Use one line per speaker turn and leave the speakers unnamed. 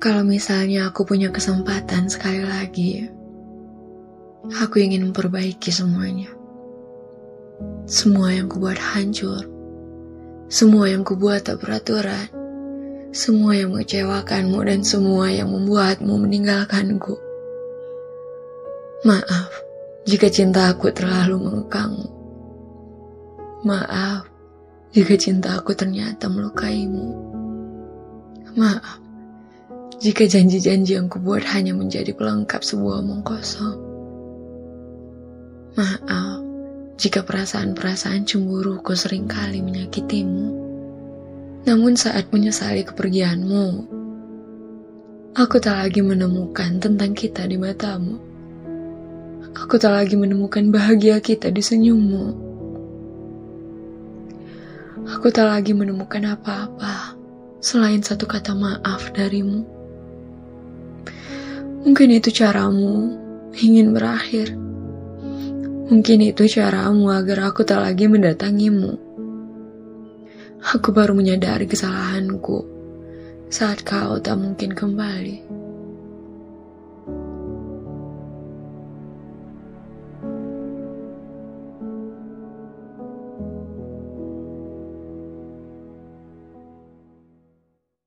Kalau misalnya aku punya kesempatan sekali lagi, aku ingin memperbaiki semuanya. Semua yang kubuat hancur, semua yang kubuat tak beraturan, semua yang mengecewakanmu dan semua yang membuatmu meninggalkanku. Maaf jika cinta aku terlalu mengekangmu. Maaf jika cinta aku ternyata melukaimu. Maaf jika janji-janji yang kubuat hanya menjadi pelengkap sebuah omong kosong. Maaf jika perasaan-perasaan cemburuku sering kali menyakitimu. Namun saat menyesali kepergianmu, aku tak lagi menemukan tentang kita di matamu. Aku tak lagi menemukan bahagia kita di senyummu. Aku tak lagi menemukan apa-apa selain satu kata maaf darimu. Mungkin itu caramu ingin berakhir. Mungkin itu caramu agar aku tak lagi mendatangimu. Aku baru menyadari kesalahanku saat kau tak mungkin kembali.